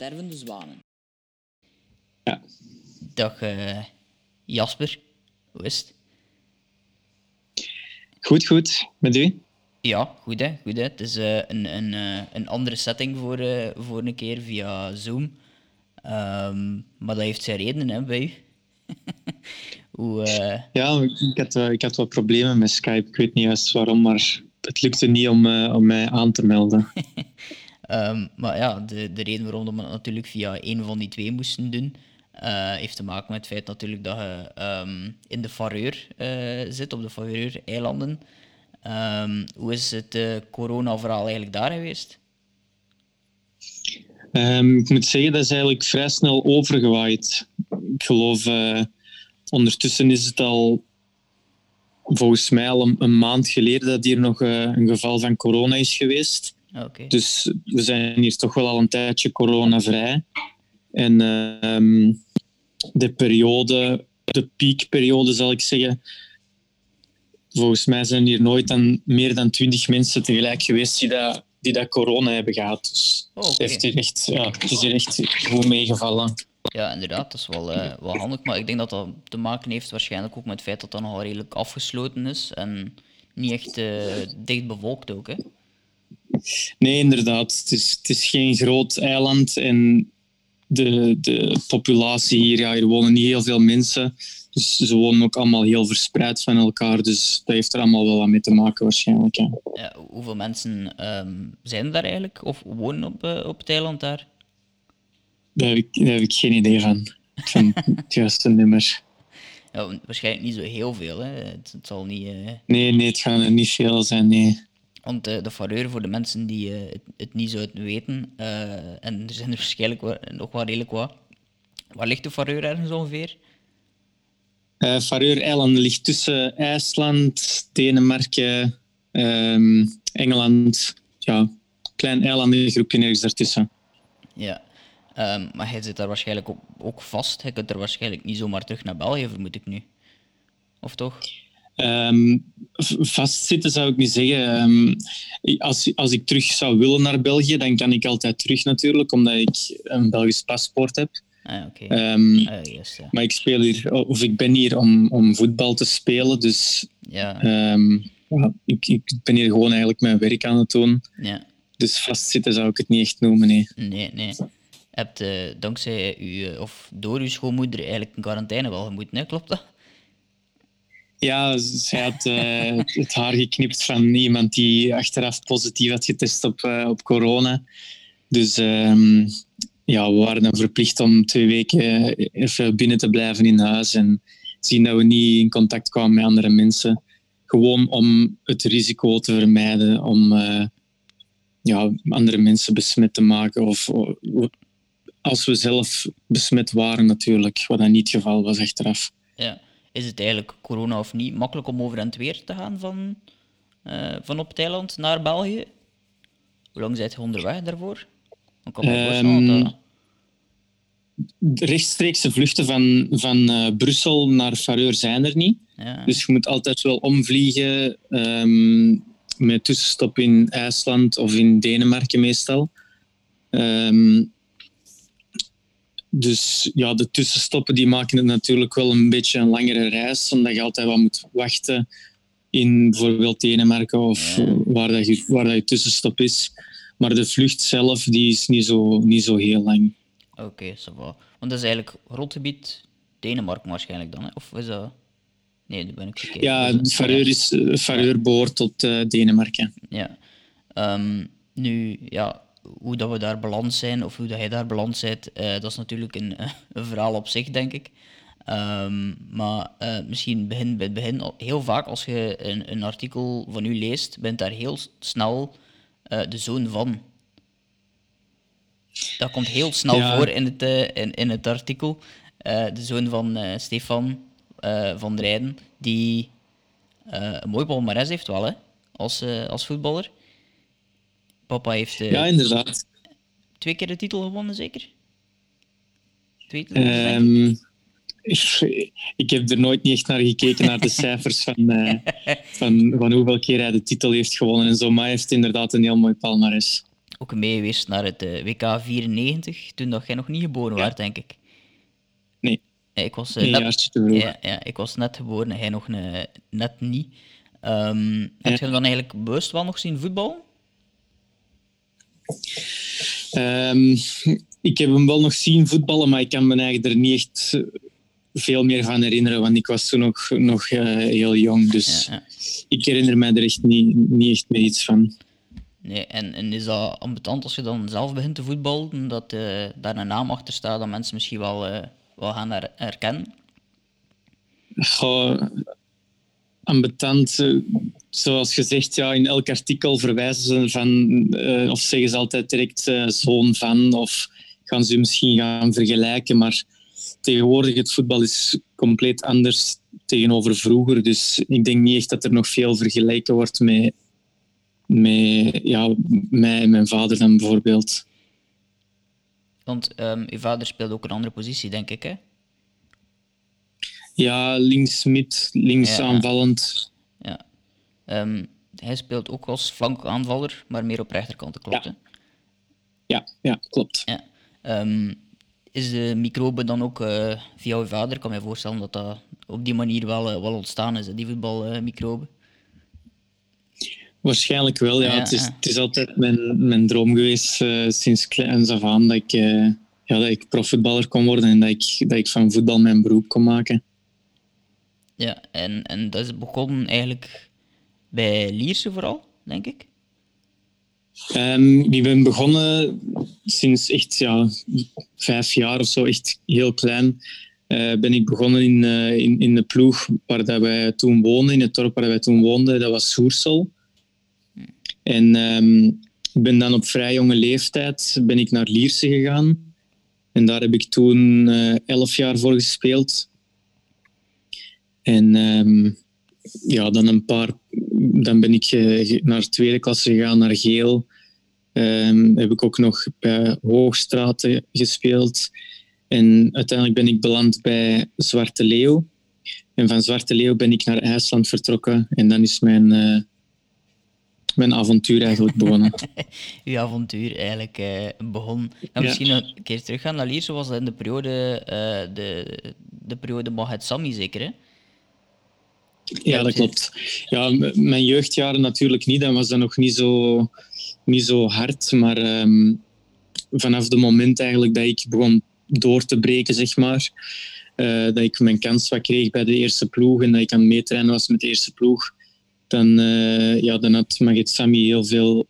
stervende zwanen. Ja. Dag eh, Jasper, hoe is het? Goed, goed. Met u? Ja, goed hè. Goed, hè. Het is eh, een, een, eh, een andere setting voor, eh, voor een keer via Zoom. Ehm, maar dat heeft zijn redenen hè, bij u. Hoe, Ja, ik had, ik had wat problemen met Skype. Ik weet niet juist waarom, maar het lukte niet om, eh, om mij aan te melden. Ehm, maar ja, de, de reden waarom we het natuurlijk via een van die twee moesten doen, eh, heeft te maken met het feit natuurlijk dat je ehm, in de Faroeur eh, zit, op de Faroeur-eilanden. Ehm, hoe is het uh, corona-verhaal eigenlijk daar geweest? Ik moet zeggen, dat is eigenlijk vrij snel overgewaaid. Ik geloof, ondertussen is het al volgens mij al een, een maand geleden dat hier nog een geval van corona is geweest. Dus we zijn hier toch wel al een tijdje coronavrij. En ehm, de periode, de piekperiode zal ik zeggen, volgens mij zijn hier nooit dan meer dan twintig mensen tegelijk geweest die dat, die dat corona hebben gehad. Dus Oh, het, heeft hier echt, ja, het is hier echt goed meegevallen. Ja, inderdaad, dat is wel, eh, wel handig. Maar ik denk dat dat te maken heeft waarschijnlijk ook met het feit dat dat nogal redelijk afgesloten is en niet echt eh, dicht bevolkt ook. Hè? Nee, inderdaad. Het is, het is geen groot eiland en de, de populatie hier, ja, hier wonen niet heel veel mensen. Dus ze wonen ook allemaal heel verspreid van elkaar. Dus dat heeft er allemaal wel wat mee te maken waarschijnlijk. Ja. Ja, hoeveel mensen ehm, zijn er daar eigenlijk of wonen op, eh, op het eiland daar? Daar, heb ik, daar heb ik geen idee van. Van het juiste nummer. Ja, wa- waarschijnlijk niet zo heel veel. Hè? Het, het zal niet. eh, Nee, nee, het gaan er niet veel zijn. Nee. Want eh, de Faroeur, voor de mensen die eh, het, het niet zouden weten, eh, en er zijn er waarschijnlijk wel- nog wel redelijk wat. Waar ligt de Faroeur ergens ongeveer? Eh Faroe-eilanden ligt tussen IJsland, Denemarken, ehm, Engeland. Ja, klein eilandengroepje ergens daartussen. Ja. Ehm, maar hij zit daar waarschijnlijk ook, ook vast. Hij kunt er waarschijnlijk niet zomaar terug naar België, vermoed ik nu. Of toch? V- vastzitten zou ik niet zeggen. Ehm, als, als ik terug zou willen naar België, dan kan ik altijd terug natuurlijk, omdat ik een Belgisch paspoort heb. Ah, oké. Ehm, Ah, maar ik speel hier, of ik ben hier om, om voetbal te spelen, dus ja, ik, ik ben hier gewoon eigenlijk mijn werk aan het doen. ja. Dus vastzitten zou ik het niet echt noemen, nee. Nee, nee. Hebt dankzij u, eh, of door uw schoonmoeder, eigenlijk een quarantaine wel gemoeten, hè? klopt dat? Ja, zij had eh, het haar geknipt van iemand die achteraf positief had getest op, eh, op corona. Dus ehm, ja, we waren dan verplicht om twee weken even binnen te blijven in huis en zien dat we niet in contact kwamen met andere mensen. Gewoon om het risico te vermijden om eh, ja, andere mensen besmet te maken. Of, of als we zelf besmet waren natuurlijk, wat dan niet het geval was achteraf. Ja. Is het eigenlijk corona of niet makkelijk om over en het weer te gaan van, eh, van op het eiland naar België? Hoe lang zijt je onderweg daarvoor? Ik kan voorstellen dat de rechtstreekse vluchten van, van eh, Brussel naar Faroeur zijn er niet. Ja. Dus je moet altijd wel omvliegen ehm, met tussenstop in IJsland of in Denemarken meestal. Ehm, dus ja, de tussenstoppen die maken het natuurlijk wel een beetje een langere reis, omdat je altijd wat moet wachten in bijvoorbeeld Denemarken of Ja. waar, dat je, waar dat je tussenstop is. Maar de vlucht zelf die is niet zo, niet zo heel lang. Oké, va. Want dat is eigenlijk grondgebied Denemarken waarschijnlijk dan, hè? Of is dat... Nee, dat ben ik verkeerd. Ja, Dat is- Faroeur, is, eh, behoort tot eh, Denemarken. Ja. Ehm, nu, ja, hoe dat we daar beland zijn, of hoe dat jij daar beland bent, eh, dat is natuurlijk een, een verhaal op zich, denk ik. Ehm, maar eh, misschien begin bij het begin. Heel vaak als je een, een artikel van u leest, bent daar heel snel eh, de zoon van. Dat komt heel snel Ja. voor in het, eh, in, in het artikel. Eh, de zoon van eh, Stefan eh, van Drijden, die eh, een mooi palmarès heeft wel, hè, als, eh, als voetballer. Papa heeft eh, Ja, inderdaad. twee keer de titel gewonnen, zeker? Twee ik. Ehm, ik, heb er nooit niet echt naar gekeken, naar de cijfers van, eh, van, van hoeveel keer hij de titel heeft gewonnen en zo. Maar hij heeft inderdaad een heel mooi palmarès. ook mee geweest naar het eh, WK 94, toen dat jij nog niet geboren Ja. was, denk ik. Nee. Ik was, net, ja, ja, ik was net geboren en hij nog net niet. Ehm, Heb je hem dan eigenlijk bewust wel nog zien voetballen? Ehm, ik heb hem wel nog zien voetballen, maar ik kan me eigenlijk er niet echt veel meer van herinneren, want ik was toen nog, nog eh, heel jong. Dus Ja, ja. ik herinner mij er echt niet, niet echt meer iets van. Nee, en, en is dat ambetant als je dan zelf begint te voetballen, dat eh, daar een naam achter staat dat mensen misschien wel, eh, wel gaan her- herkennen? Goh, ambetant, eh, zoals gezegd, ja, in elk artikel verwijzen ze van, eh, of zeggen ze altijd direct eh, zoon van, of gaan ze misschien gaan vergelijken. Maar tegenwoordig, het voetbal is compleet anders tegenover vroeger. Dus ik denk niet echt dat er nog veel vergeleken wordt met, met ja, mij en mijn vader dan bijvoorbeeld. Want ehm je vader speelde ook een andere positie, denk ik, hè? Ja, links mid, links Ja. aanvallend. Ja. Ehm, hij speelt ook als flankaanvaller, maar meer op rechterkant, klopt, Ja. hè? Ja, ja, klopt. Ja. Ehm, is de microbe dan ook eh, via je vader? Ik kan me voorstellen dat dat op die manier wel, eh, wel ontstaan is, hè, die voetbalmicrobe. Waarschijnlijk wel, ja. Ja, het, is, ja. het is altijd mijn, mijn droom geweest eh, sinds kleins af aan dat ik, ja, dat ik profvoetballer kon worden en dat ik, dat ik van voetbal mijn beroep kon maken. Ja, en, en dat is begonnen eigenlijk bij Lierse vooral, denk ik. Ehm, ik ben begonnen sinds echt ja, vijf jaar of zo, echt heel klein. eh, ben ik begonnen in, eh, in, in de ploeg waar dat wij toen woonden, in het dorp waar wij toen woonden. Dat was Soersel. En ehm, ik ben dan op vrij jonge leeftijd ben ik naar Lierse gegaan. En daar heb ik toen eh, elf jaar voor gespeeld. En ehm, ja, dan een paar... Dan ben ik eh, naar tweede klasse gegaan, naar Geel. Ehm, heb ik ook nog bij Hoogstraten gespeeld. En uiteindelijk ben ik beland bij Zwarte Leeuw. En van Zwarte Leeuw ben ik naar IJsland vertrokken. En dan is mijn, eh, mijn avontuur eigenlijk begonnen. Uw avontuur eigenlijk eh, begon. En misschien een keer teruggaan naar was dat in de periode, eh, de, de periode Sami zeker, hè? Ja, dat klopt. Ja, mijn jeugdjaren natuurlijk niet. Dan was dat nog niet zo, niet zo hard. Maar ehm, vanaf het moment eigenlijk dat ik begon door te breken, zeg maar, eh, dat ik mijn kans wat kreeg bij de eerste ploeg en dat ik aan het meetrainen was met de eerste ploeg, dan, eh, ja, dan had Magit Sami heel veel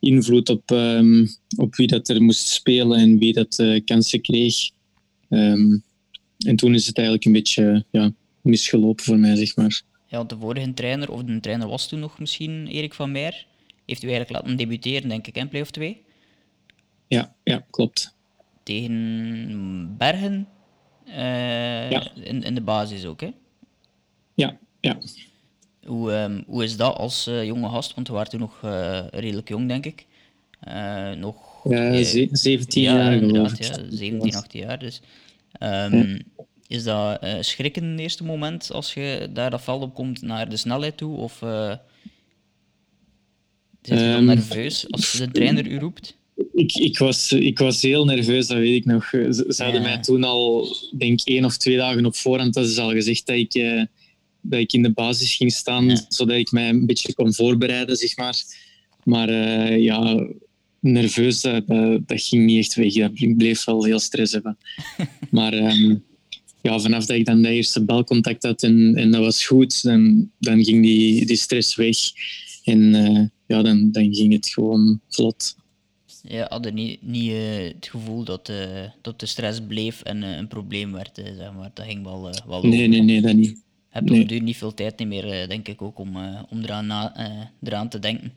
invloed op, ehm, op wie dat er moest spelen en wie dat eh, kansen kreeg. Ehm, en toen is het eigenlijk een beetje ja, misgelopen voor mij, zeg maar. Ja, want de vorige trainer, of de trainer was toen nog misschien Erik van Meer, heeft u eigenlijk laten debuteren, denk ik, in play of 2. Ja, ja klopt. Tegen Bergen eh, Ja. in, in de basis ook, hè? Ja, ja. Hoe, ehm, hoe is dat als eh, jonge gast? Want we waren toen nog eh, redelijk jong, denk ik. Nog... Ja, eh, ze- 17 ja, jaar inderdaad, ja, 17, 18 jaar. Dus, ehm, Is dat eh, schrikken in het eerste moment als je daar dat veld op komt naar de snelheid toe? Of eh zit je dan Ehm, nerveus als de trainer u roept? Ik, ik, was, ik was heel nerveus, dat weet ik nog. Ze, ze hadden Ja. mij toen al, denk één of twee dagen op voorhand, dat ze al gezegd dat ik, eh, dat ik in de basis ging staan, Ja. zodat ik mij een beetje kon voorbereiden, zeg maar. Maar ja, nerveus, dat, ging niet echt weg. Ik bleef wel heel stress hebben. maar ehm, ja, vanaf dat ik dan de eerste balcontact had en, en dat was goed, dan, dan ging die, die stress weg. En eh, ja, dan, dan ging het gewoon vlot. Ja, hadden niet, niet eh, het gevoel dat, eh, dat de stress bleef en een probleem werd, zeg maar. Dat ging wel, wel Nee, over. nee, nee, dat niet. Je hebt nee. op duur niet veel tijd meer, denk ik, ook om, om eraan, na, eraan te denken.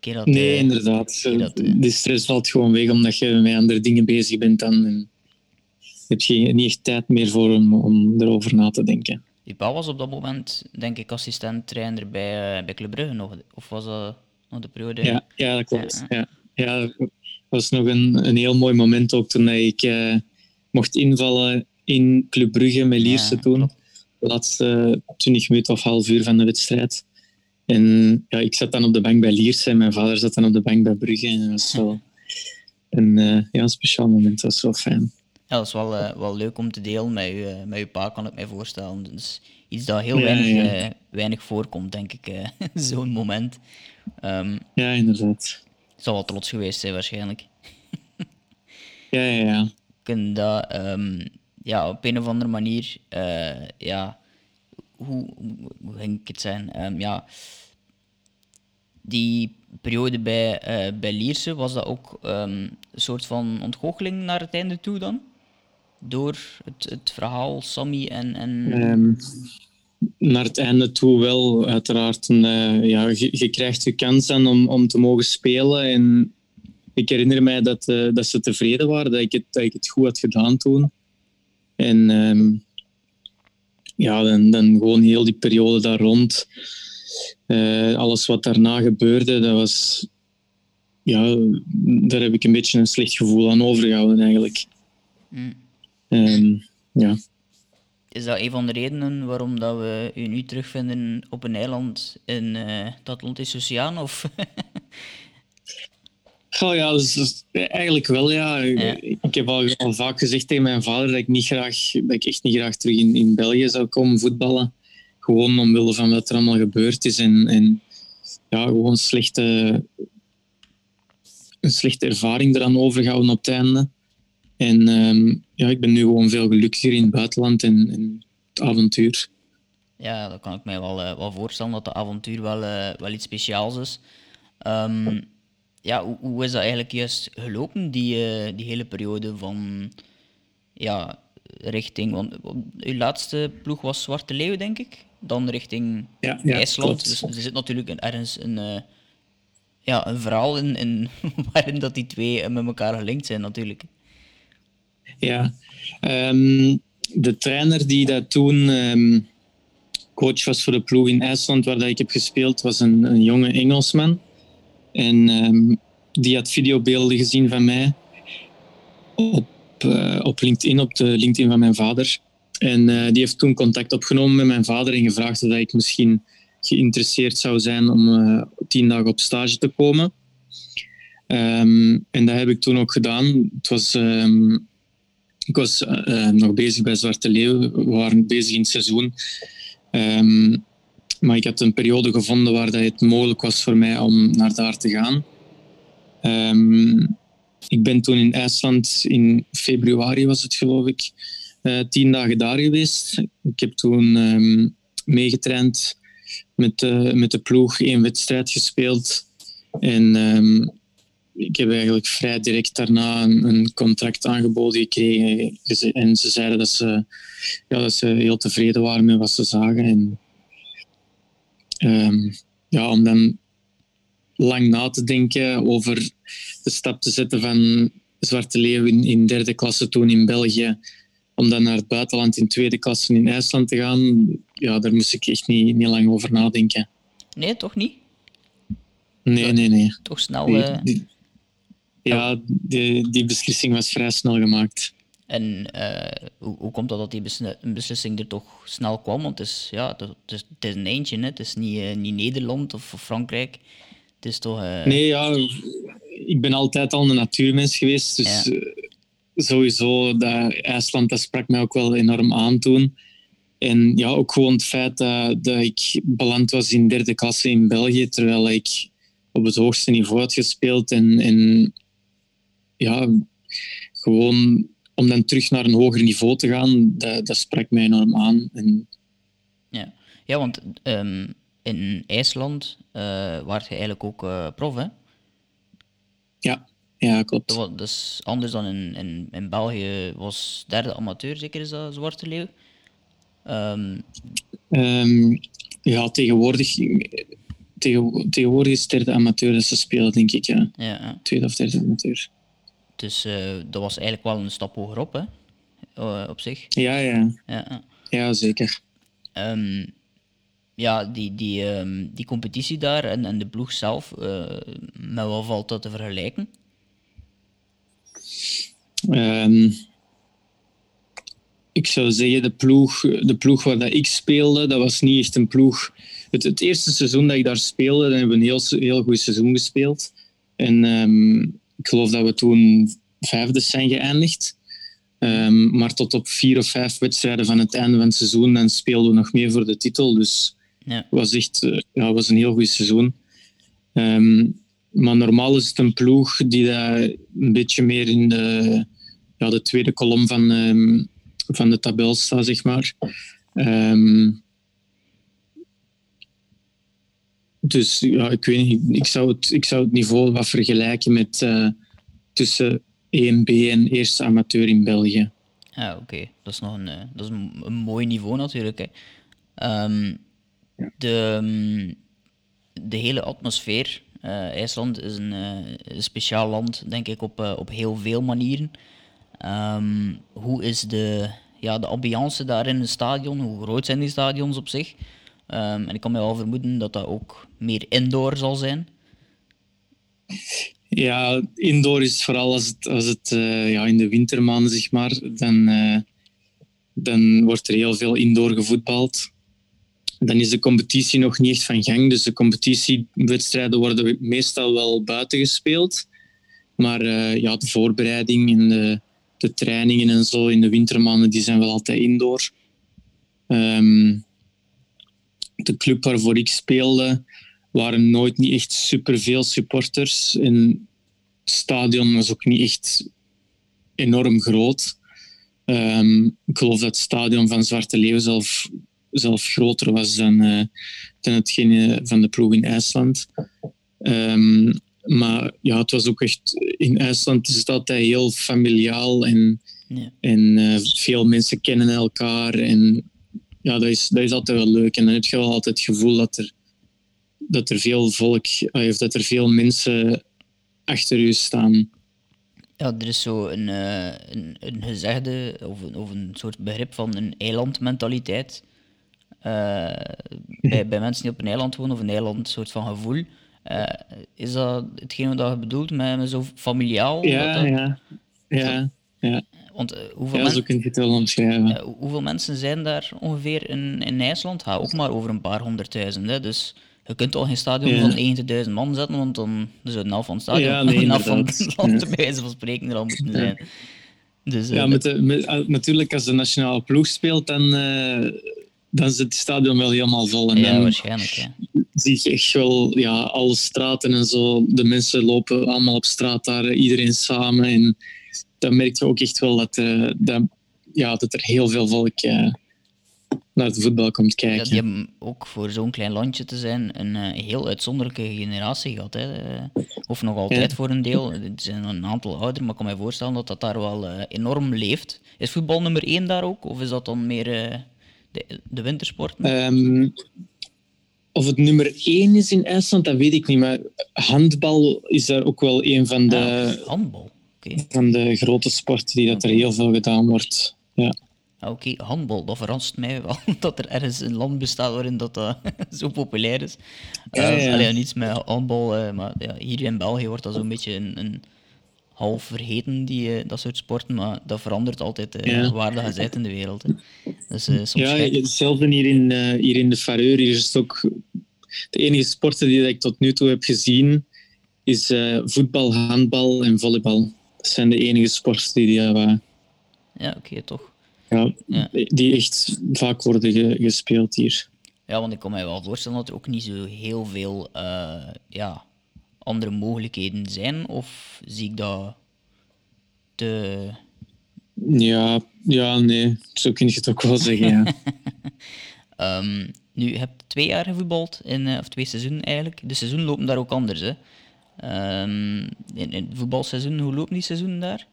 Dat, Nee, inderdaad. dat, De stress valt gewoon weg omdat je met andere dingen bezig bent dan. En heb je niet echt tijd meer voor om, om erover na te denken. Pa was op dat moment, denk ik, assistent-trainer bij, eh, bij Club Brugge nog. Of was dat nog de periode? Ja, ja dat klopt. Ja. Ja, dat was nog een, een heel mooi moment ook toen ik eh, mocht invallen in Club Brugge met Lierse Ja, toen. De laatste 20 minuten of half uur van de wedstrijd. En ja, ik zat dan op de bank bij Lierse en mijn vader zat dan op de bank bij Brugge. En dat was wel een, uh, ja, een speciaal moment. Dat was wel fijn. Ja, dat is wel, uh, wel leuk om te delen met je, met je pa, kan ik mij voorstellen. Dus iets dat heel weinig, ja. Uh, weinig voorkomt, denk ik, zo'n moment. Um, ja, inderdaad. Zal wel trots geweest zijn, waarschijnlijk. ja, ja, ja. Kun dat um, ja, op een of andere manier, ja, hoe, hoe ging ik het zijn? Um, ja, die periode bij, bij Lierse, was dat ook een soort van ontgoocheling naar het einde toe dan? Door het, het verhaal Sammy en... en... Um, naar het einde toe wel, uiteraard. En, uh, ja, je, je, krijgt je kans aan om, om te mogen spelen. En ik herinner mij dat, uh, dat ze tevreden waren, dat ik, het, dat ik het goed had gedaan toen. En um, ja, dan, dan gewoon heel die periode daar rond. Uh, alles wat daarna gebeurde, dat was... Ja, daar heb ik een beetje een slecht gevoel aan overgehouden eigenlijk. Mm. Um, ja. Is dat een van de redenen waarom dat we u nu terugvinden op een eiland in uh, het Atlantische Oceaan? Of Oh ja, dus, dus, eigenlijk wel, ja. ja. Ik heb al, al, vaak gezegd tegen mijn vader dat ik, niet graag, dat ik echt niet graag terug in, in België zou komen voetballen. Gewoon omwille van wat er allemaal gebeurd is. En, en ja, gewoon slechte, een slechte ervaring eraan overgehouden op het einde. En um, ja, ik ben nu gewoon veel gelukkiger in het buitenland en, en het avontuur. Ja, dat kan ik mij wel, uh, wel voorstellen, dat de avontuur wel, uh, wel iets speciaals is. Um, ja, hoe, hoe, is dat eigenlijk juist gelopen, die, uh, die hele periode van ja, richting. Want uw laatste ploeg was Zwarte Leeuw, denk ik. Dan richting ja, ja, IJsland. Klopt. Dus er zit natuurlijk ergens een, ja, een verhaal in, in waarin dat die twee met elkaar gelinkt zijn, natuurlijk. Ja, um, de trainer die dat toen um, coach was voor de ploeg in IJsland, waar dat ik heb gespeeld, was een, een jonge Engelsman. En um, die had videobeelden gezien van mij op, uh, op LinkedIn, op de LinkedIn van mijn vader. En uh, die heeft toen contact opgenomen met mijn vader en gevraagd of ik misschien geïnteresseerd zou zijn om uh, tien dagen op stage te komen. En dat heb ik toen ook gedaan. Het was, ik was nog bezig bij Zwarte Leeuw. We waren bezig in het seizoen. Um, maar ik had een periode gevonden waar dat het mogelijk was voor mij om naar daar te gaan. Um, ik ben toen in IJsland in februari, was het geloof ik, uh, tien dagen daar geweest. Ik heb toen um, meegetraind met, met de ploeg, één wedstrijd gespeeld. En ik heb eigenlijk vrij direct daarna een, een, contract aangeboden gekregen. En ze zeiden dat ze, ja, dat ze heel tevreden waren met wat ze zagen. En um, ja, om dan lang na te denken over de stap te zetten van Zwarte Leeuw in, in derde klasse toen in België, om dan naar het buitenland in tweede klasse in IJsland te gaan, ja, daar moest ik echt niet, niet lang over nadenken. Nee, toch niet? Nee, nee, nee. Toch snel... Uh... Die, die, ja, die, die beslissing was vrij snel gemaakt. En uh, hoe, hoe komt dat dat die beslissing er toch snel kwam? Want het is, ja, het is, het is een eentje, hè? het is niet, uh, niet Nederland of Frankrijk. Het is toch... Uh... Nee, ja, ik ben altijd al een natuurmens geweest. Dus ja. sowieso, dat IJsland, dat sprak mij ook wel enorm aan toen. En ja, ook gewoon het feit dat, dat ik beland was in derde klasse in België, terwijl ik op het hoogste niveau had gespeeld. En, en ja, gewoon om dan terug naar een hoger niveau te gaan, dat, dat sprak mij enorm aan. En... Ja. ja, want um, in IJsland uh, waart je eigenlijk ook uh, prof, hè? Ja, ja klopt. Dat is anders dan in, in, in België was derde amateur, zeker is dat Zwarte Leeuw? Um... Um, ja, tegenwoordig, tegen, tegenwoordig is het derde amateur dat ze spelen, denk ik. Ja. Ja, ja. Tweede of derde amateur. Dus uh, dat was eigenlijk wel een stap hogerop, hè? Uh, op zich. Ja, ja. Ja, ja zeker. Um, ja, die, die, um, die competitie daar en, en de ploeg zelf, uh, met wat valt dat te vergelijken? Um, ik zou zeggen, de ploeg, de ploeg waar dat ik speelde, dat was niet echt een ploeg. Het, het eerste seizoen dat ik daar speelde, dan hebben we een heel, heel goed seizoen gespeeld. En um, ik geloof dat we toen vijfde zijn geëindigd. Um, maar tot op vier of vijf wedstrijden van het einde van het seizoen, dan speelden we nog meer voor de titel. Dus ja. het was echt uh, ja, was een heel goed seizoen. Um, maar normaal is het een ploeg die daar een beetje meer in de, ja, de tweede kolom van, um, van de tabel staat, zeg maar. Um, dus ja, ik weet niet, ik zou het, ik zou het niveau wat vergelijken met uh, tussen 1B en eerste amateur in België. Ja, oké. Dat is nog een, uh, dat is een, een, mooi niveau natuurlijk. Hè. Um, ja. de, de hele atmosfeer uh, IJsland is een, een, speciaal land, denk ik, op, op heel veel manieren. Um, hoe is de, ja, de ambiance daar in het stadion? Hoe groot zijn die stadions op zich? Um, en ik kan me wel vermoeden dat dat ook meer indoor zal zijn. Ja, indoor is vooral als het, als het ja, in de wintermaanden, zeg maar, dan, dan wordt er heel veel indoor gevoetbald dan is de competitie nog niet echt van gang. Dus de competitiewedstrijden worden meestal wel buiten gespeeld. Maar uh, ja, de voorbereiding en de, de, trainingen en zo in de wintermaanden die zijn wel altijd indoor. Um, de club waarvoor ik speelde waren nooit niet echt superveel supporters. En het stadion was ook niet echt enorm groot. Um, ik geloof dat het stadion van Zwarte Leeuw zelf zelf groter was dan, uh, dan hetgene van de ploeg in IJsland. Um, maar ja, het was ook echt... In IJsland is het altijd heel familiaal en, ja. en uh, veel mensen kennen elkaar. En ja, dat is, dat is altijd wel leuk. En dan heb je wel altijd het gevoel dat er, dat er veel volk... Of dat er veel mensen achter u staan. Ja, er is zo een, uh, een, een gezegde of een, of een soort begrip van een eilandmentaliteit. Uh, bij, bij mensen die op een eiland wonen of een eiland soort van gevoel. Uh, is dat hetgeen wat je bedoelt met, met zo familiaal? Ja, dat, ja. Ja, ja. Want uh, hoeveel, ja, zo kun je het wel omschrijven. hoeveel mensen zijn daar ongeveer in, in IJsland? Ja, ook maar over een paar honderdduizend. Dus je kunt al geen stadion ja. van 90.000 man zetten, want dan zou een half van het stadion, ja, nee, een half van het land, bij wijze van spreken, er al moeten zijn. Dus, ja, met de, met, natuurlijk als de nationale ploeg speelt, dan dan zit het stadion wel helemaal vol. En ja, dan waarschijnlijk. Ja. Zie je echt wel ja, alle straten en zo. De mensen lopen allemaal op straat daar, iedereen samen. En dan merk je ook echt wel dat, uh, dat, ja, dat er heel veel volk uh, naar het voetbal komt kijken. Ja, die hebben ook voor zo'n klein landje te zijn een uh, heel uitzonderlijke generatie gehad. Hè. Of nog altijd ja. voor een deel. Er zijn een aantal ouder, maar ik kan me voorstellen dat dat daar wel enorm leeft. Is voetbal nummer één daar ook? Of is dat dan meer de, de wintersporten? Um, of het nummer één is in IJsland, dat weet ik niet. Maar handbal is daar ook wel een van de, ah, handbal. Okay. van de grote sporten die dat er heel veel gedaan wordt. Ja. Ah, Oké, okay, handbal, dat verrast mij wel dat er ergens een land bestaat waarin dat uh, zo populair is. Ja, uh, ja. Allee, niets met handbal, uh, maar ja, hier in België wordt dat zo'n beetje een, een half vergeten, die, dat soort sporten, maar dat verandert altijd ja. waar dat je bent in de wereld. Hè. Dus, soms ja, hetzelfde hier in, hier in de Fareur. Hier is het ook de enige sporten die ik tot nu toe heb gezien, is voetbal, handbal en volleybal. Dat zijn de enige sporten die... ja, oké, okay, toch. Ja, ja, die echt vaak worden ge, gespeeld hier. Ja, want ik kan me wel voorstellen dat er ook niet zo heel veel ja, andere mogelijkheden zijn? Of zie ik dat te... Ja, ja nee, zo kun je het ook wel zeggen, ja. um, nu, je hebt twee jaar gevoetbald, in, uh, of twee seizoenen eigenlijk. De seizoenen lopen daar ook anders, hè? Um, in, in, het voetbalseizoen, hoe lopen die seizoenen daar?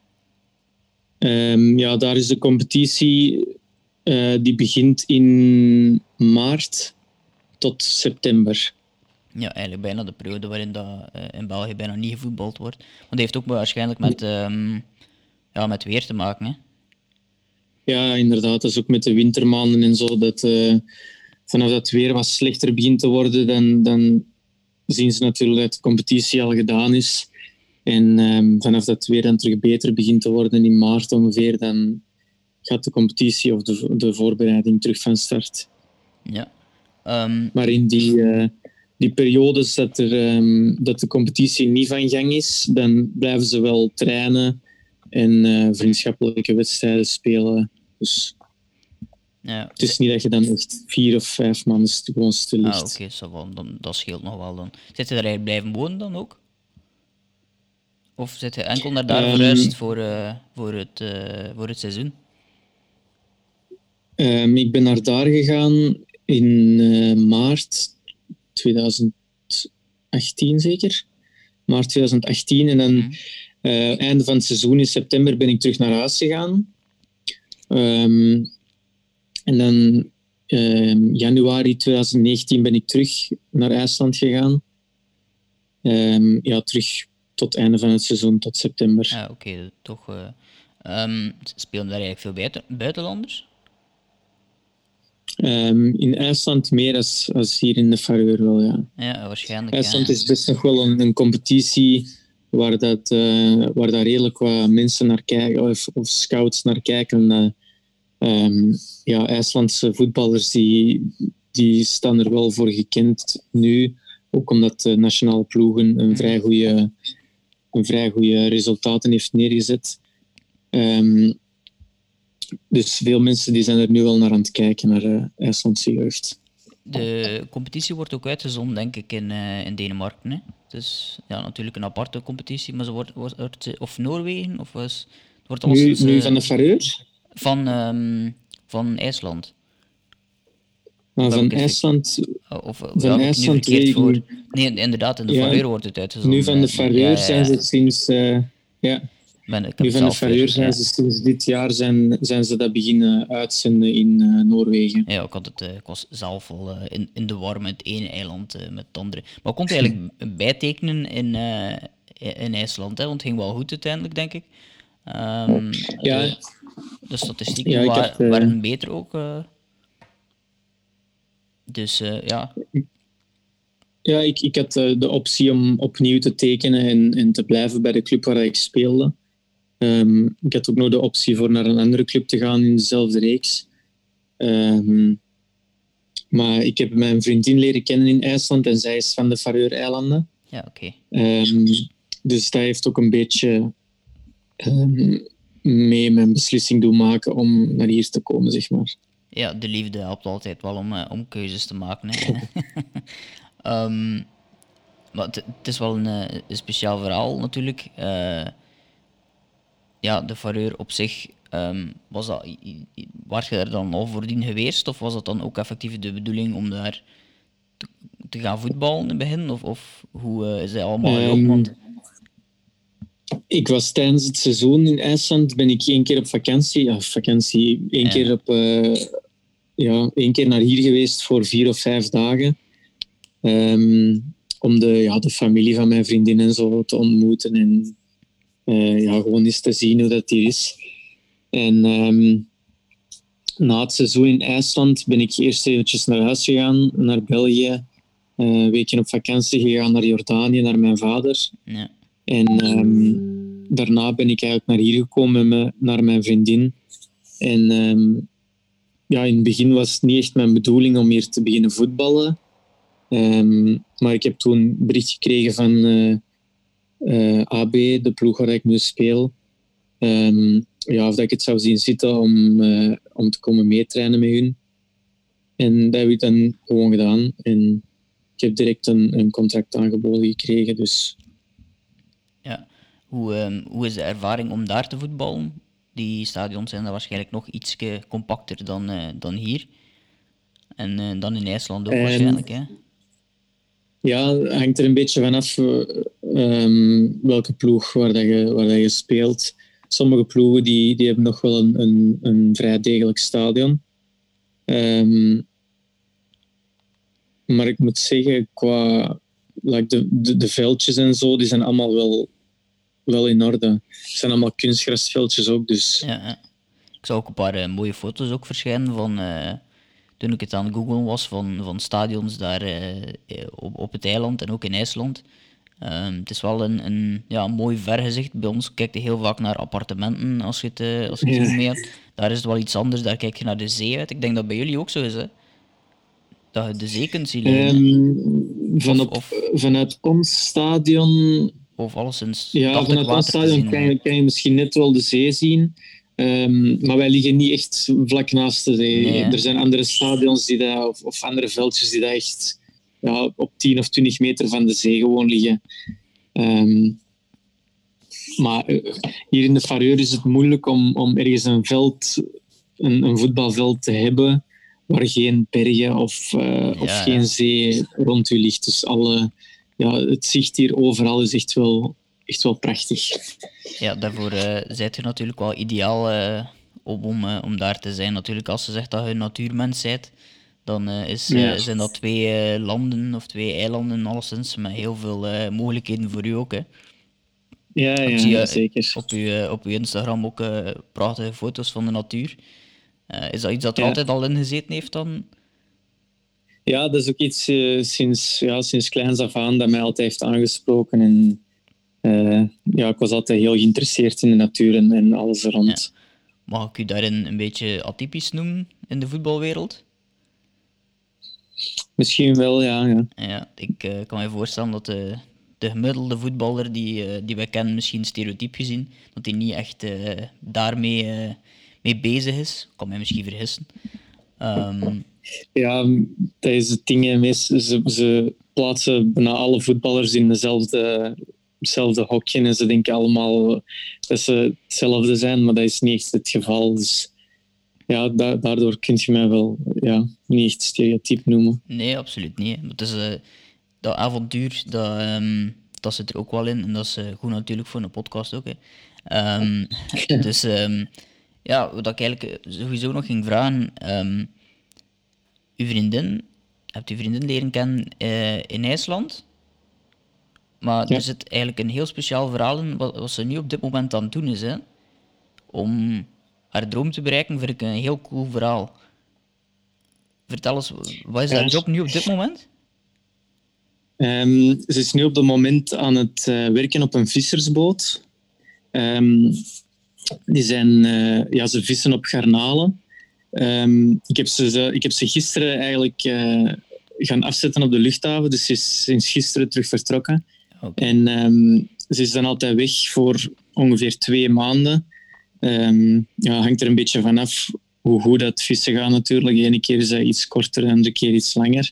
Um, ja, daar is de competitie, uh, die begint in maart tot september ja, eigenlijk bijna de periode waarin dat, uh, in België bijna niet gevoetbald wordt. Want dat heeft ook waarschijnlijk met, um, ja, met weer te maken. Hè? Ja, inderdaad. Dat is ook met de wintermaanden en zo. Dat uh, vanaf dat het weer wat slechter begint te worden, dan, dan zien ze natuurlijk dat de competitie al gedaan is. En um, vanaf dat het weer dan terug beter begint te worden in maart ongeveer, dan gaat de competitie of de, de voorbereiding terug van start. Ja. Um, maar in die, uh, die periodes dat, er, um, dat de competitie niet van gang is, dan blijven ze wel trainen en uh, vriendschappelijke wedstrijden spelen. Dus ja. het is niet dat je dan echt vier of vijf man gewoon stil ligt. Ah, oké, okay, dan, dat scheelt nog wel dan. Zit je daar blijven wonen dan ook? Of zit je enkel naar daar verhuisd um, voor, uh, voor, het, uh, voor het seizoen? Um, ik ben naar daar gegaan in uh, maart 2018 zeker. Maart 2018 en dan mm. einde van het seizoen in september ben ik terug naar huis gegaan. Um, en dan januari 2019 ben ik terug naar IJsland gegaan. ja, terug tot het einde van het seizoen, tot september. Ja, oké, okay, toch. Uh, um, spelen daar eigenlijk veel buiten, buitenlanders? Um, in IJsland meer als, als hier in de Faroe wel, ja. Ja, waarschijnlijk. IJsland is best nog wel een, een competitie waar, dat, uh, waar daar redelijk wat mensen naar kijken, of, of scouts naar kijken. Uh, um, ja, IJslandse voetballers die, die staan er wel voor gekend nu. Ook omdat de nationale ploegen een vrij goede een vrij goede resultaten heeft neergezet. Um, dus veel mensen die zijn er nu wel naar aan het kijken, naar uh, IJslandse jeugd. De competitie wordt ook uitgezonden, denk ik, in, uh, in Denemarken. Hè? Dus ja, natuurlijk een aparte competitie, maar ze wordt, wordt, of Noorwegen, of was, wordt alles, nu, nu van de Faroe? Van, um, van IJsland. Maar van IJsland... Of, van IJsland voor... Nee, inderdaad, in de ja, wordt het uitgezonden. Nu van de ja, ja, zijn ze sinds... Uh, ja. Ben, nu van de zijn ze sinds dit jaar zijn, zijn ze dat beginnen uitzenden in uh, Noorwegen. Ja, ik, had het, uh, ik was zelf al in, in de war met het ene eiland met het andere. Maar ik kon het eigenlijk bijtekenen in, in IJsland, hè, want het ging wel goed uiteindelijk, denk ik. Um, ja. De, de statistieken ja, waren, heb, waren beter ook. Dus uh, ja. Ja, ik, ik had de optie om opnieuw te tekenen en, en te blijven bij de club waar ik speelde. Um, ik had ook nog de optie voor naar een andere club te gaan in dezelfde reeks. Um, maar ik heb mijn vriendin leren kennen in IJsland en zij is van de Faroe-eilanden. Ja, oké. Okay. Um, dus dat heeft ook een beetje mee mijn beslissing doen maken om naar hier te komen, zeg maar ja, de liefde helpt altijd wel om, uh, om keuzes te maken. Hè. um, maar het is wel een, een, speciaal verhaal natuurlijk. Uh, ja, de fareur op zich, um, was dat, was je er dan al voordien geweest? Of was dat dan ook effectief de bedoeling om daar te, te gaan voetballen in het begin? Of, of hoe is het allemaal um. Ik was tijdens het seizoen in IJsland, ben ik één keer op vakantie, ja, vakantie, één ja. keer op, ja, één keer naar hier geweest voor vier of vijf dagen. Um, om de, ja, de familie van mijn vriendin en zo te ontmoeten. En uh, ja, gewoon eens te zien hoe dat hier is. En um, na het seizoen in IJsland ben ik eerst eventjes naar huis gegaan, naar België. Uh, een weekje op vakantie gegaan naar Jordanië, naar mijn vader. Ja. En um, daarna ben ik eigenlijk naar hier gekomen, met me, naar mijn vriendin. En um, ja, in het begin was het niet echt mijn bedoeling om hier te beginnen voetballen. Um, maar ik heb toen een bericht gekregen van eh, eh, AB, de ploeg waar ik nu speel. Ja, of dat ik het zou zien zitten om, uh, om te komen meetrainen met hun. En dat heb ik dan gewoon gedaan. En ik heb direct een, een contract aangeboden gekregen. Dus. Ja, hoe, um, hoe is de ervaring om daar te voetballen? Die stadions zijn dan waarschijnlijk nog iets compacter dan, uh, dan hier. En uh, dan in IJsland ook waarschijnlijk. Hè? Ja, het hangt er een beetje vanaf um, welke ploeg waar, dat je, waar dat je speelt. Sommige ploegen die, die hebben nog wel een, een, een vrij degelijk stadion. Um, maar ik moet zeggen, qua like de, de, de, veldjes en zo, die zijn allemaal wel wel in orde. Het zijn allemaal kunstgrasveldjes ook, dus... Ja, ja. Ik zag ook een paar uh, mooie foto's ook verschijnen van... Uh, toen ik het aan Google was, van, van stadions daar uh, op, op het eiland en ook in IJsland. Ehm, het is wel een, een ja, mooi vergezicht. Bij ons kijk je heel vaak naar appartementen als je het, uh, als je het mee hebt. Daar is het wel iets anders, daar kijk je naar de zee uit. Ik denk dat bij jullie ook zo is, hè? Dat je de zee kunt zien um, van op, of, vanuit ons stadion... Of alleszins Ja, vanuit ons stadion kan je, kan je misschien net wel de zee zien. Um, maar wij liggen niet echt vlak naast de zee. Nee, er zijn andere stadions die dat, of, of andere veldjes die dat echt ja, op 10 of 20 meter van de zee gewoon liggen. Um, maar eh, hier in de Fareur is het moeilijk om, om ergens een veld, een, een voetbalveld te hebben waar geen bergen of, uh, of geen zee rond u ligt. Dus alle, ja, het zicht hier overal is echt wel, echt wel prachtig. Ja, daarvoor uh, zijt je natuurlijk wel ideaal uh, om, om daar te zijn. Natuurlijk, als ze zegt dat je een natuurmens bent, dan is, zijn dat twee landen of twee eilanden alleszins met heel veel mogelijkheden voor u ook. Hè. Ja, ja, zie, zeker. Op uw, op uw Instagram ook prachtige foto's van de natuur. is dat iets dat er altijd al in gezeten heeft dan? Ja, dat is ook iets sinds, ja, sinds kleins af aan dat mij altijd heeft aangesproken. En uh, ja, ik was altijd heel geïnteresseerd in de natuur en, en alles er rond. Mag ik u daarin een beetje atypisch noemen in de voetbalwereld? Misschien wel, ja. Ja, ja ik uh, kan me voorstellen dat de, de gemiddelde voetballer die, die wij kennen, misschien stereotyp gezien, dat hij niet echt daarmee mee bezig is. Ik kan mij misschien vergissen. Um, ja, deze dingen, ze, ze plaatsen bijna alle voetballers in dezelfde hetzelfde hokje en ze denken allemaal dat ze hetzelfde zijn, maar dat is niet echt het geval. Dus ja, daardoor kun je mij wel ja, niet echt stereotyp noemen. Nee, absoluut niet. Het is, uh, dat avontuur, dat, um, dat zit er ook wel in. En dat is uh, goed natuurlijk voor een podcast ook. Hè. Um, dus um, ja, wat ik eigenlijk sowieso nog ging vragen. uw vriendin, hebt uw vriendin leren kennen uh, in IJsland? Maar er zit eigenlijk een heel speciaal verhaal in, wat, wat, ze nu op dit moment aan het doen is. Hè. Om haar droom te bereiken, vind ik een heel cool verhaal. Vertel eens, wat is haar job nu op dit moment? Um, ze is nu op dit moment aan het uh, werken op een vissersboot. Um, die zijn, uh, ja, ze vissen op garnalen. Um, ik, heb ze, ik heb ze gisteren eigenlijk uh, gaan afzetten op de luchthaven, dus ze is sinds gisteren terug vertrokken. En um, ze is dan altijd weg voor ongeveer twee maanden. Um, ja, hangt er een beetje vanaf hoe goed dat vissen gaat natuurlijk. De ene keer is dat iets korter, de andere keer iets langer.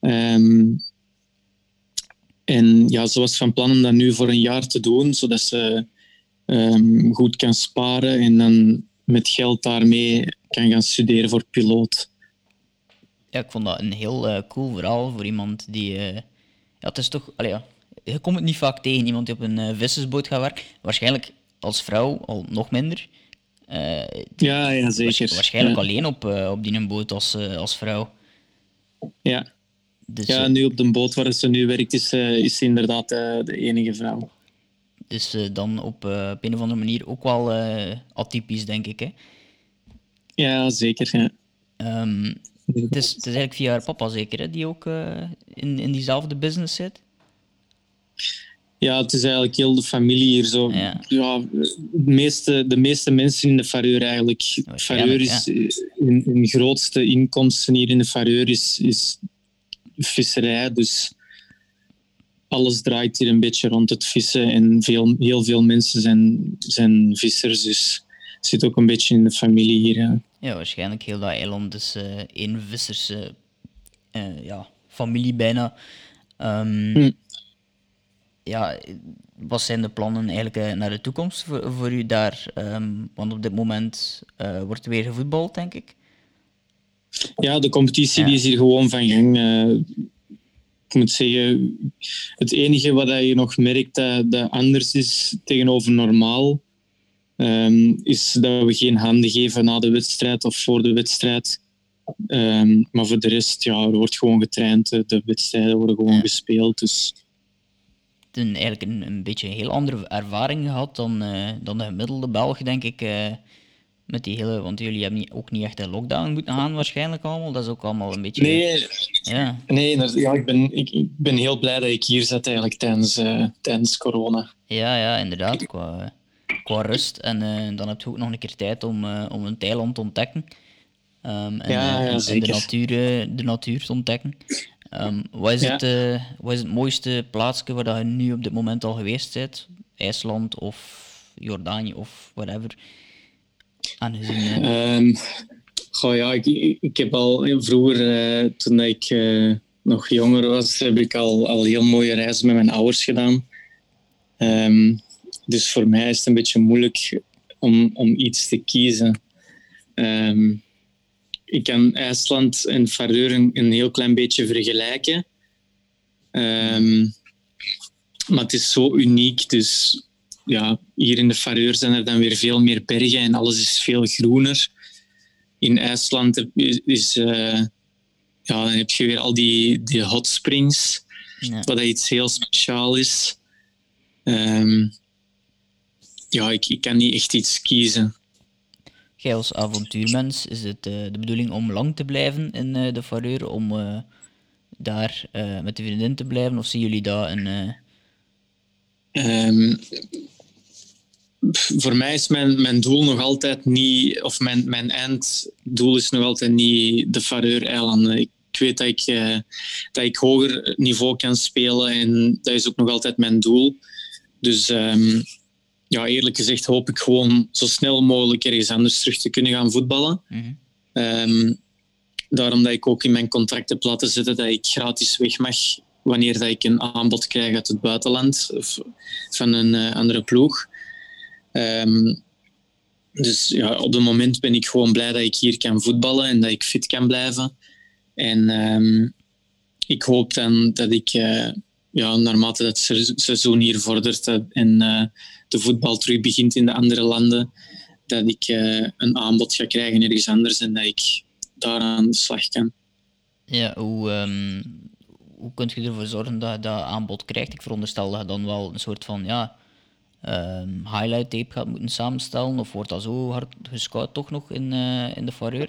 Um, en ja, ze was van plan om dat nu voor een jaar te doen, zodat ze um, goed kan sparen en dan met geld daarmee kan gaan studeren voor piloot. Ja, ik vond dat een heel uh, cool verhaal voor iemand die... Uh, ja, het is toch... Allee, ja, je komt het niet vaak tegen, iemand die op een uh, vissersboot gaat werken. Waarschijnlijk als vrouw al nog minder. Ja, ja, zeker. Waarschijnlijk alleen op, op die boot als, als vrouw. Ja. Dus, ja, nu op de boot waar ze nu werkt, is, is ze inderdaad de enige vrouw. Dus dan op, op een of andere manier ook wel atypisch, denk ik. Hè? Ja, zeker. Ja. Um, het, is, het is eigenlijk via haar papa zeker, hè, die ook in, in diezelfde business zit? Ja, het is eigenlijk heel de familie hier zo. Ja. de, meeste, de meeste mensen in de Fareur eigenlijk. Fareur is hun, hun, grootste inkomsten hier in de Fareur is, is visserij. Dus alles draait hier een beetje rond het vissen. En veel, heel veel mensen zijn, zijn vissers. Dus het zit ook een beetje in de familie hier. Ja, ja waarschijnlijk heel dat eiland is uh, één vissers uh, ja, familie bijna. Um, ja, wat zijn de plannen eigenlijk naar de toekomst voor, voor u daar? Ehm, want op dit moment wordt weer gevoetbald, denk ik. Ja, de competitie Die is hier gewoon van gang. Ik moet zeggen, het enige wat je nog merkt dat, dat anders is tegenover normaal, um, is dat we geen handen geven na de wedstrijd of voor de wedstrijd. Um, maar voor de rest, ja, er wordt gewoon getraind. De wedstrijden worden gewoon ja. gespeeld. Dus een, eigenlijk een, een beetje een heel andere ervaring gehad dan, uh, dan de gemiddelde Belg, denk ik. Uh, Met die hele, want jullie hebben niet, ook niet echt in lockdown moeten gaan waarschijnlijk allemaal. Dat is ook allemaal een beetje... Nee, Ja, nee ja, ik, ben, ik, ik ben heel blij dat ik hier zit eigenlijk tijdens, eh, tijdens corona. ja, ja inderdaad. Qua, qua rust. En eh, dan heb je ook nog een keer tijd om, eh, om een Thailand te ontdekken. Ehm, en, Ja, ja, en de, natuur, de natuur te ontdekken. Ehm, wat, is Ja. het, wat is het mooiste plaatsje waar je nu op dit moment al geweest bent? IJsland of Jordanië of whatever? Aangezien... eh, Ehm ja, ik, heb al vroeger, eh, toen ik eh, nog jonger was, heb ik al, al heel mooie reizen met mijn ouders gedaan. Ehm, dus voor mij is het een beetje moeilijk om, om iets te kiezen. Ehm, ik kan IJsland en Faroe een, een heel klein beetje vergelijken. Maar het is zo uniek, dus ja, hier in de Faroe zijn er dan weer veel meer bergen en alles is veel groener. In IJsland heb- is, is, eh, ja, dan heb je weer al die, die hot springs, ja. wat iets heel speciaal is. Ehm, ja, ik, ik kan niet echt iets kiezen. Jij als avontuurmens, is het eh, de bedoeling om lang te blijven in eh, de Faroe, om daar met de vriendin te blijven? Of zien jullie daar een... eh, Ehm, voor mij is mijn, mijn doel nog altijd niet, of mijn, mijn einddoel is nog altijd niet de Faroe-eilanden. Ik weet dat ik, eh, dat ik hoger niveau kan spelen en dat is ook nog altijd mijn doel. Dus ehm, ja, eerlijk gezegd hoop ik gewoon zo snel mogelijk ergens anders terug te kunnen gaan voetballen. mhm. Ehm, daarom dat ik ook in mijn contract heb laten zetten dat ik gratis weg mag wanneer dat ik een aanbod krijg uit het buitenland of van een eh, andere ploeg. Ehm, dus ja, op het moment ben ik gewoon blij dat ik hier kan voetballen en dat ik fit kan blijven. En ehm, ik hoop dan dat ik, eh, ja, naarmate het se- seizoen hier vordert en eh, de voetbal terug begint in de andere landen, dat ik eh, een aanbod ga krijgen ergens anders en dat ik daar aan de slag kan. Ja, hoe, ehm, hoe kun je ervoor zorgen dat je dat aanbod krijgt? Ik veronderstel dat je dan wel een soort van ja, highlight tape gaat moeten samenstellen. Of wordt dat zo hard gescout toch nog in, eh, in de Faroe?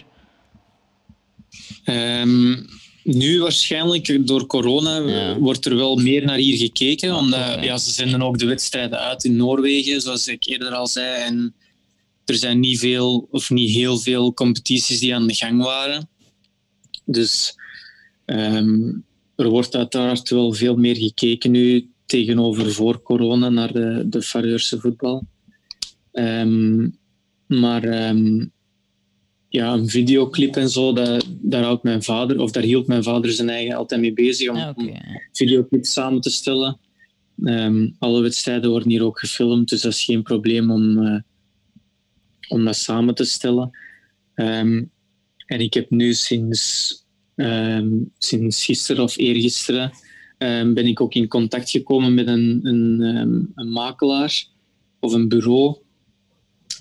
Ehm, nu waarschijnlijk door corona Ja. wordt er wel meer naar hier gekeken, omdat ja, ze zenden ook de wedstrijden uit in Noorwegen, zoals ik eerder al zei. En er zijn niet veel of niet heel veel competities die aan de gang waren. Dus ehm, er wordt uiteraard wel veel meer gekeken nu tegenover voor corona naar de, de voetbal. Ehm, maar ehm, ja, een videoclip en zo, dat, daar houdt mijn vader, of daar hield mijn vader zijn eigen altijd mee bezig om, oké. om videoclips samen te stellen. Ehm, alle wedstrijden worden hier ook gefilmd, dus dat is geen probleem om, eh, om dat samen te stellen. En ik heb nu sinds, ehm, sinds gisteren of eergisteren ehm, ben ik ook in contact gekomen met een, een, ehm, een makelaar of een bureau.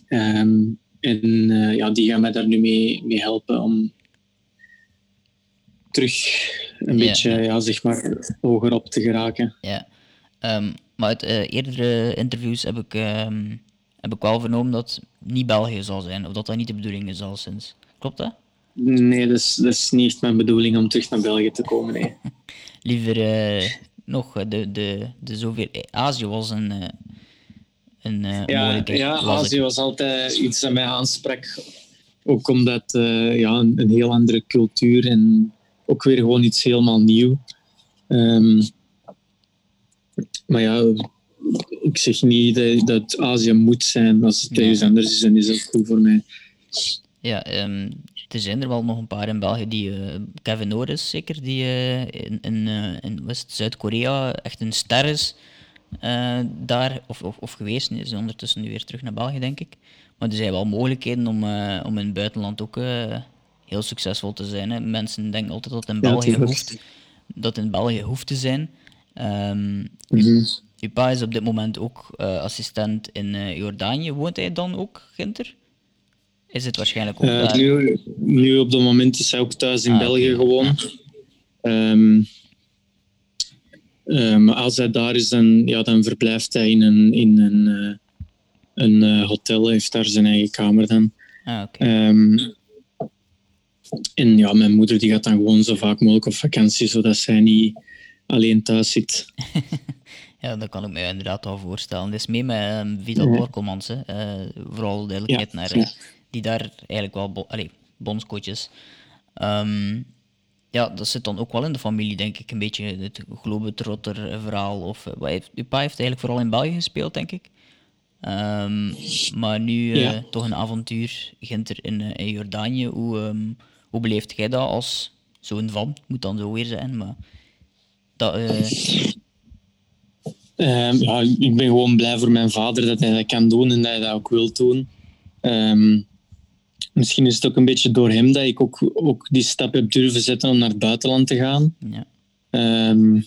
Ehm, en eh, ja, die gaan mij daar nu mee, mee helpen om terug een beetje ja, zeg maar, hoger op te geraken. Ja. Maar uit eh, eerdere interviews heb ik, heb ik wel vernomen dat het niet België zal zijn. Of dat dat niet de bedoeling is al sinds. Klopt dat? Nee, dat is, dat is niet echt mijn bedoeling om terug naar België te komen. Nee. Liever eh, nog eh, de, de, de zoveel... Azië was een, eh, een eh, Ja, mogelijkheid. ja ik. Azië was altijd iets dat mij aansprak. Ook omdat eh, ja, een, een heel andere cultuur en ook weer gewoon iets helemaal nieuw. Ehm, maar ja, ik zeg niet dat, dat Azië moet zijn. Als het Nee. ergens anders is, dan is dat goed voor mij. Ja, ehm, er zijn er wel nog een paar in België die... eh, Kevin Norris zeker, die eh, in, in, eh, in Zuid-Korea echt een ster is. daar, of, of, of geweest, is ondertussen nu weer terug naar België, denk ik. Maar er zijn wel mogelijkheden om, om in het buitenland ook heel succesvol te zijn. Hè. Mensen denken altijd dat het in België hoeft, dat in België hoeft te zijn. Ehm Mhm. uw pa is op dit moment ook assistent in Jordanië. Woont hij dan ook, Ginter? Is het waarschijnlijk ook Eh, nu, nu op het moment is hij ook thuis in Ah, België gewoon. Ehm, eh, maar als hij daar is, dan, ja, dan verblijft hij in een, in een, eh, een eh, hotel. Hij heeft daar zijn eigen kamer dan. Ah. Ehm, en ja, mijn moeder die gaat dan gewoon zo vaak mogelijk op vakantie, zodat zij niet alleen thuis zit. Ja, dat kan ik me inderdaad wel voorstellen. Het is mee met um, Vital Ja. Borkelmans, hè. Vooral duidelijkheid Ja, naar ja. Die daar eigenlijk wel bo allee. Ehm, ja, dat zit dan ook wel in de familie, denk ik. Een beetje het globetrotter verhaal. Of, eh, wat heeft, uw pa heeft eigenlijk vooral in België gespeeld, denk ik. Ehm, maar nu eh, toch een avontuur Ginter in, eh, in Jordanië. Hoe, ehm, hoe beleeft jij dat als zoon van? Moet dan zo weer zijn, maar... Dat, ja, ik ben gewoon blij voor mijn vader dat hij dat kan doen en dat hij dat ook wil doen. Misschien is het ook een beetje door hem dat ik ook, ook die stap heb durven zetten om naar het buitenland te gaan. ja. Ehm,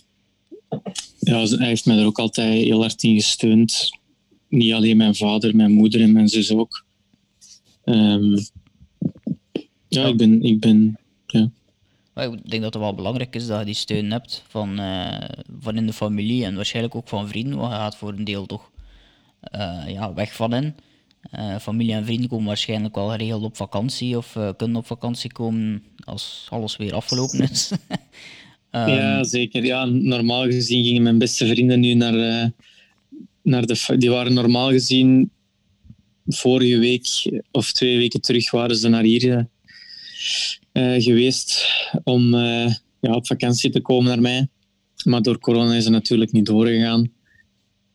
ja, hij heeft mij er ook altijd heel hard in gesteund. Niet alleen mijn vader, mijn moeder en mijn zus ook. Ehm, ja, ik ben, ik ben ja. Maar ik denk dat het wel belangrijk is dat je die steun hebt van, eh, van in de familie en waarschijnlijk ook van vrienden, want je gaat voor een deel toch eh, ja, weg van hen. Eh, familie en vrienden komen waarschijnlijk wel geregeld op vakantie of eh, kunnen op vakantie komen als alles weer afgelopen is. Ehm, ja, zeker. Ja, normaal gezien gingen mijn beste vrienden nu naar, eh, naar de... Die waren normaal gezien vorige week of twee weken terug waren ze naar hier geweest om ja, op vakantie te komen naar mij. Maar door corona is het natuurlijk niet doorgegaan.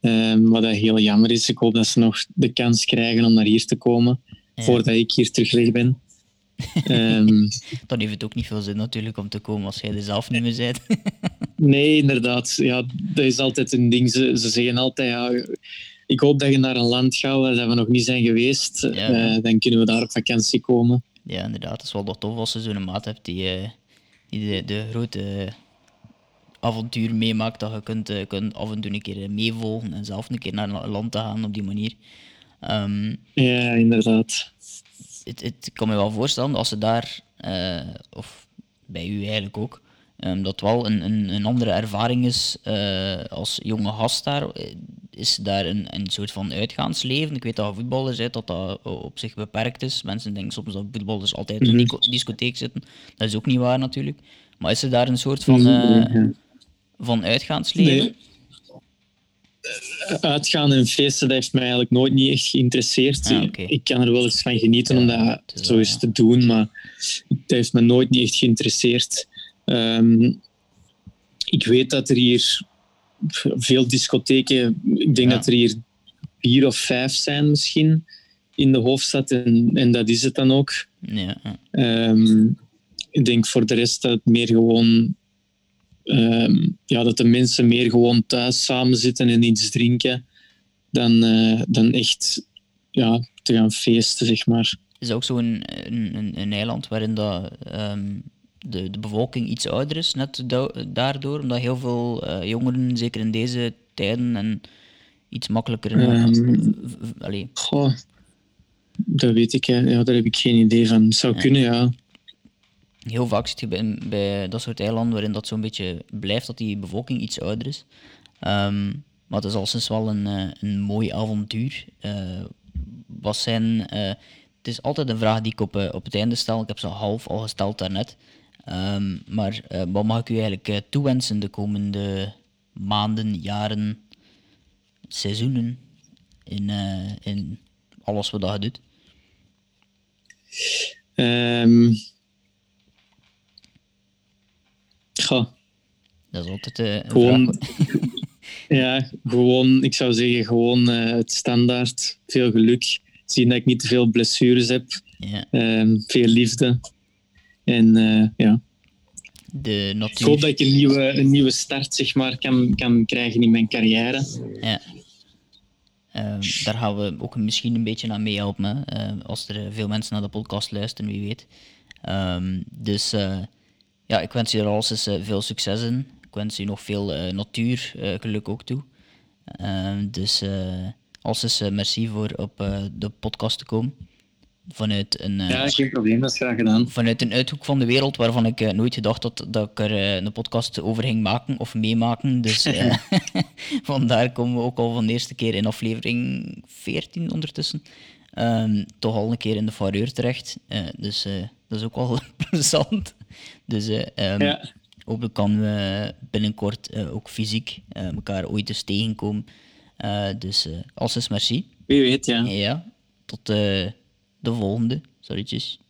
Ehm, wat dat heel jammer is. Ik hoop dat ze nog de kans krijgen om naar hier te komen Ja. voordat ik hier terug weg ben. Ehm, Dan heeft het ook niet veel zin natuurlijk om te komen als jij er zelf niet meer bent. Nee, inderdaad. Ja, dat is altijd een ding. Ze, ze zeggen altijd, ja, ik hoop dat je naar een land gaat waar we nog niet zijn geweest. Ja. Eh, dan kunnen we daar op vakantie komen. ja, inderdaad. Het is wel nog tof als je zo'n maat hebt die, eh, die de, de grote avontuur meemaakt. Dat je kunt, eh, kunt af en toe een keer eh, meevolgen en zelf een keer naar een land te gaan op die manier. Ehm, Ja, inderdaad. het, het, ik kan me wel voorstellen als ze daar, eh, of bij u eigenlijk ook, ehm, dat wel een, een, een andere ervaring is als jonge gast daar. Is daar een, een soort van uitgaansleven? Ik weet dat je voetballer bent, dat dat op zich beperkt is. Mensen denken soms dat voetballers altijd in een disco- discotheek zitten. Dat is ook niet waar natuurlijk. Maar is er daar een soort van, Ja. Van uitgaansleven? Nee. Uitgaan en feesten, dat heeft mij eigenlijk nooit niet echt geïnteresseerd. Ah. Ik kan er wel eens van genieten Ja, om dat zo wel, eens ja. te doen, maar dat heeft me nooit niet echt geïnteresseerd. Ehm, ik weet dat er hier veel discotheken, ik denk Ja. dat er hier vier of vijf zijn misschien in de hoofdstad en, en dat is het dan ook. Ja, ja. Ehm, ik denk voor de rest dat het meer gewoon. Ehm, ja, dat de mensen meer gewoon thuis samen zitten en iets drinken. Dan, eh, dan echt ja, te gaan feesten, zeg maar. is ook zo'n een, een, een eiland waarin dat, ehm, de, de bevolking iets ouder is, net da- daardoor, omdat heel veel eh, jongeren, zeker in deze tijden, en iets makkelijker... Allee, Goh, dat weet ik, hè. ja, daar heb ik geen idee van. Het zou kunnen, ja. Heel vaak zit je bij, dat soort eilanden waarin dat zo'n beetje blijft, dat die bevolking iets ouder is. Ehm, maar het is al sinds wel een, eh, een mooi avontuur. Eh, wat zijn... eh, het is altijd een vraag die ik op, het einde stel. Ik heb ze half al gesteld daarnet. Ehm, maar wat mag ik u eigenlijk toewensen de komende maanden, jaren, seizoenen in, in alles wat je doet? Ehm goh, Dat is altijd een Gewoon- ja, gewoon, ik zou zeggen, gewoon eh, het standaard. Veel geluk. Zien dat ik niet te veel blessures heb. Ja, Ehm, veel liefde. En eh, ja, de ik hoop dat ik een nieuwe, een nieuwe start zeg maar, kan, kan krijgen in mijn carrière. Ja. Ehm, daar gaan we ook misschien een beetje aan meehelpen, eh, als er veel mensen naar de podcast luisteren, wie weet. Dus eh, ja, ik wens je er alles eens veel succes in. Ik wens je nog veel eh natuurgeluk ook toe. Ehm, dus eh alles eens eh, merci voor op eh, de podcast te komen. Vanuit een, eh, Ja, geen probleem, dat is graag gedaan. vanuit een uithoek van de wereld waarvan ik eh, nooit gedacht had dat ik er eh, een podcast over ging maken of meemaken. Dus eh, vandaar komen we ook al van de eerste keer in aflevering 14 ondertussen. Ehm, toch al een keer in de fareur terecht. Eh, dus eh, dat is ook wel plezant. Dus eh, um, Ja. hopelijk kan we binnenkort eh, ook fysiek eh, elkaar ooit eens tegenkomen. Eh, dus uh, alles merci. Wie weet, ja. Ja, tot eh, de volgende. Sorrytjes.